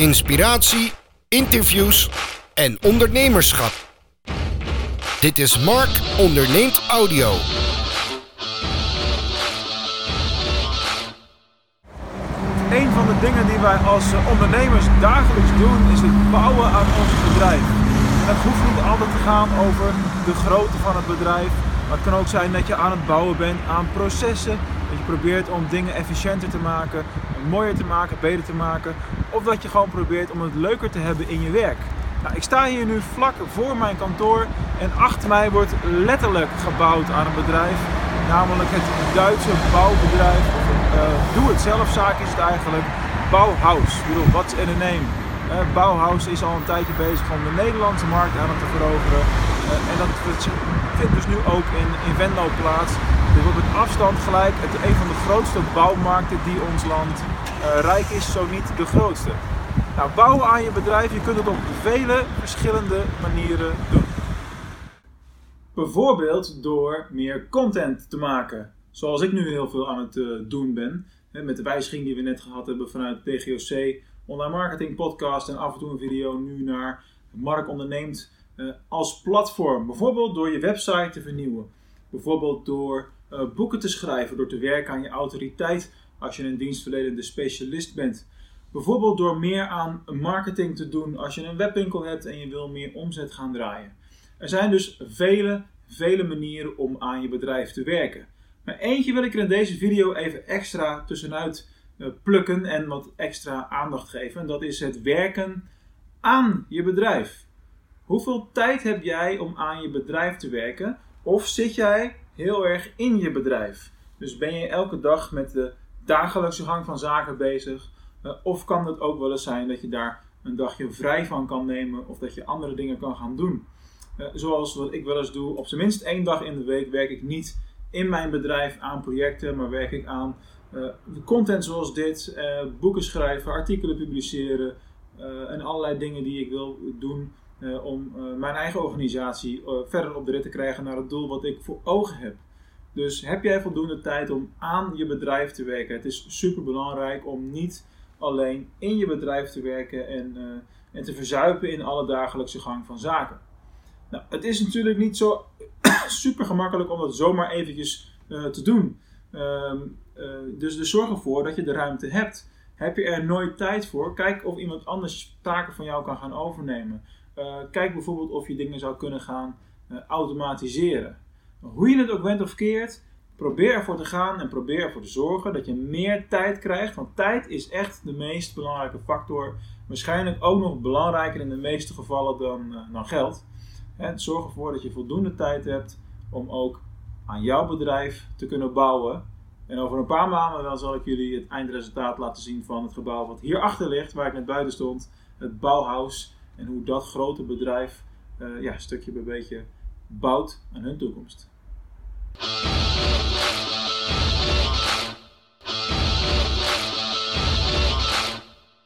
inspiratie, interviews en ondernemerschap. Dit is Mark Onderneemt Audio. Een van de dingen die wij als eh, ondernemers dagelijks doen is het bouwen aan ons bedrijf. En dat hoeft niet altijd te gaan over de grootte van het bedrijf. Maar het kan ook zijn dat je aan het bouwen bent aan processen. Dat je probeert om dingen efficiënter te maken, mooier te maken, beter te maken. Of dat je gewoon probeert om het leuker te hebben in je werk. Nou, ik sta hier nu vlak voor mijn kantoor en achter mij wordt letterlijk gebouwd aan een bedrijf. Namelijk het Duitse bouwbedrijf, uh, doe-het-zelf-zaak is het eigenlijk, Bauhaus. Ik bedoel, what's in a name? Uh, Bauhaus is al een tijdje bezig om de Nederlandse markt aan het te veroveren. Uh, en dat vindt dus nu ook in, in Venlo plaats. Dit wordt met afstand gelijk het, een van de grootste bouwmarkten die ons land rijk is, zo niet de grootste. Nou, bouwen aan je bedrijf, je kunt het op vele verschillende manieren doen. Bijvoorbeeld door meer content te maken. Zoals ik nu heel veel aan het uh, doen ben. Met de wijziging die we net gehad hebben vanuit DGOC, online marketing podcast en af en toe een video nu naar Mark onderneemt als platform. Bijvoorbeeld door je website te vernieuwen. Bijvoorbeeld door uh, boeken te schrijven, door te werken aan je autoriteit als je een dienstverlenende specialist bent. Bijvoorbeeld door meer aan marketing te doen als je een webwinkel hebt en je wil meer omzet gaan draaien. Er zijn dus vele, vele manieren om aan je bedrijf te werken. Maar eentje wil ik er in deze video even extra tussenuit eh, plukken en wat extra aandacht geven. En dat is het werken aan je bedrijf. Hoeveel tijd heb jij om aan je bedrijf te werken? Of zit jij heel erg in je bedrijf? Dus ben je elke dag met de dagelijkse gang van zaken bezig? Eh, of kan het ook wel eens zijn dat je daar een dagje vrij van kan nemen of dat je andere dingen kan gaan doen? Eh, zoals wat ik wel eens doe, op zijn minst één dag in de week werk ik niet in mijn bedrijf aan projecten, maar werk ik aan uh, content zoals dit, boeken schrijven, artikelen publiceren en allerlei dingen die ik wil doen om mijn eigen organisatie verder op de rit te krijgen naar het doel wat ik voor ogen heb. Dus heb jij voldoende tijd om aan je bedrijf te werken? Het is super belangrijk om niet alleen in je bedrijf te werken en, en te verzuipen in alle dagelijkse gang van zaken. Nou, het is natuurlijk niet zo super gemakkelijk om dat zomaar eventjes te doen. Uh, dus, dus zorg ervoor dat je de ruimte hebt. Heb je er nooit tijd voor? Kijk of iemand anders taken van jou kan gaan overnemen. Eh, kijk bijvoorbeeld of je dingen zou kunnen gaan automatiseren. Hoe je het ook bent of keert, probeer ervoor te gaan en probeer ervoor te zorgen dat je meer tijd krijgt. Want tijd is echt de meest belangrijke factor. Waarschijnlijk ook nog belangrijker in de meeste gevallen dan, dan geld. En zorg ervoor dat je voldoende tijd hebt om ook aan jouw bedrijf te kunnen bouwen. En over een paar maanden dan zal ik jullie het eindresultaat laten zien van het gebouw wat hierachter ligt, waar ik net buiten stond, het bouwhuis. En hoe dat grote bedrijf uh, ja, stukje bij beetje bouwt aan hun toekomst.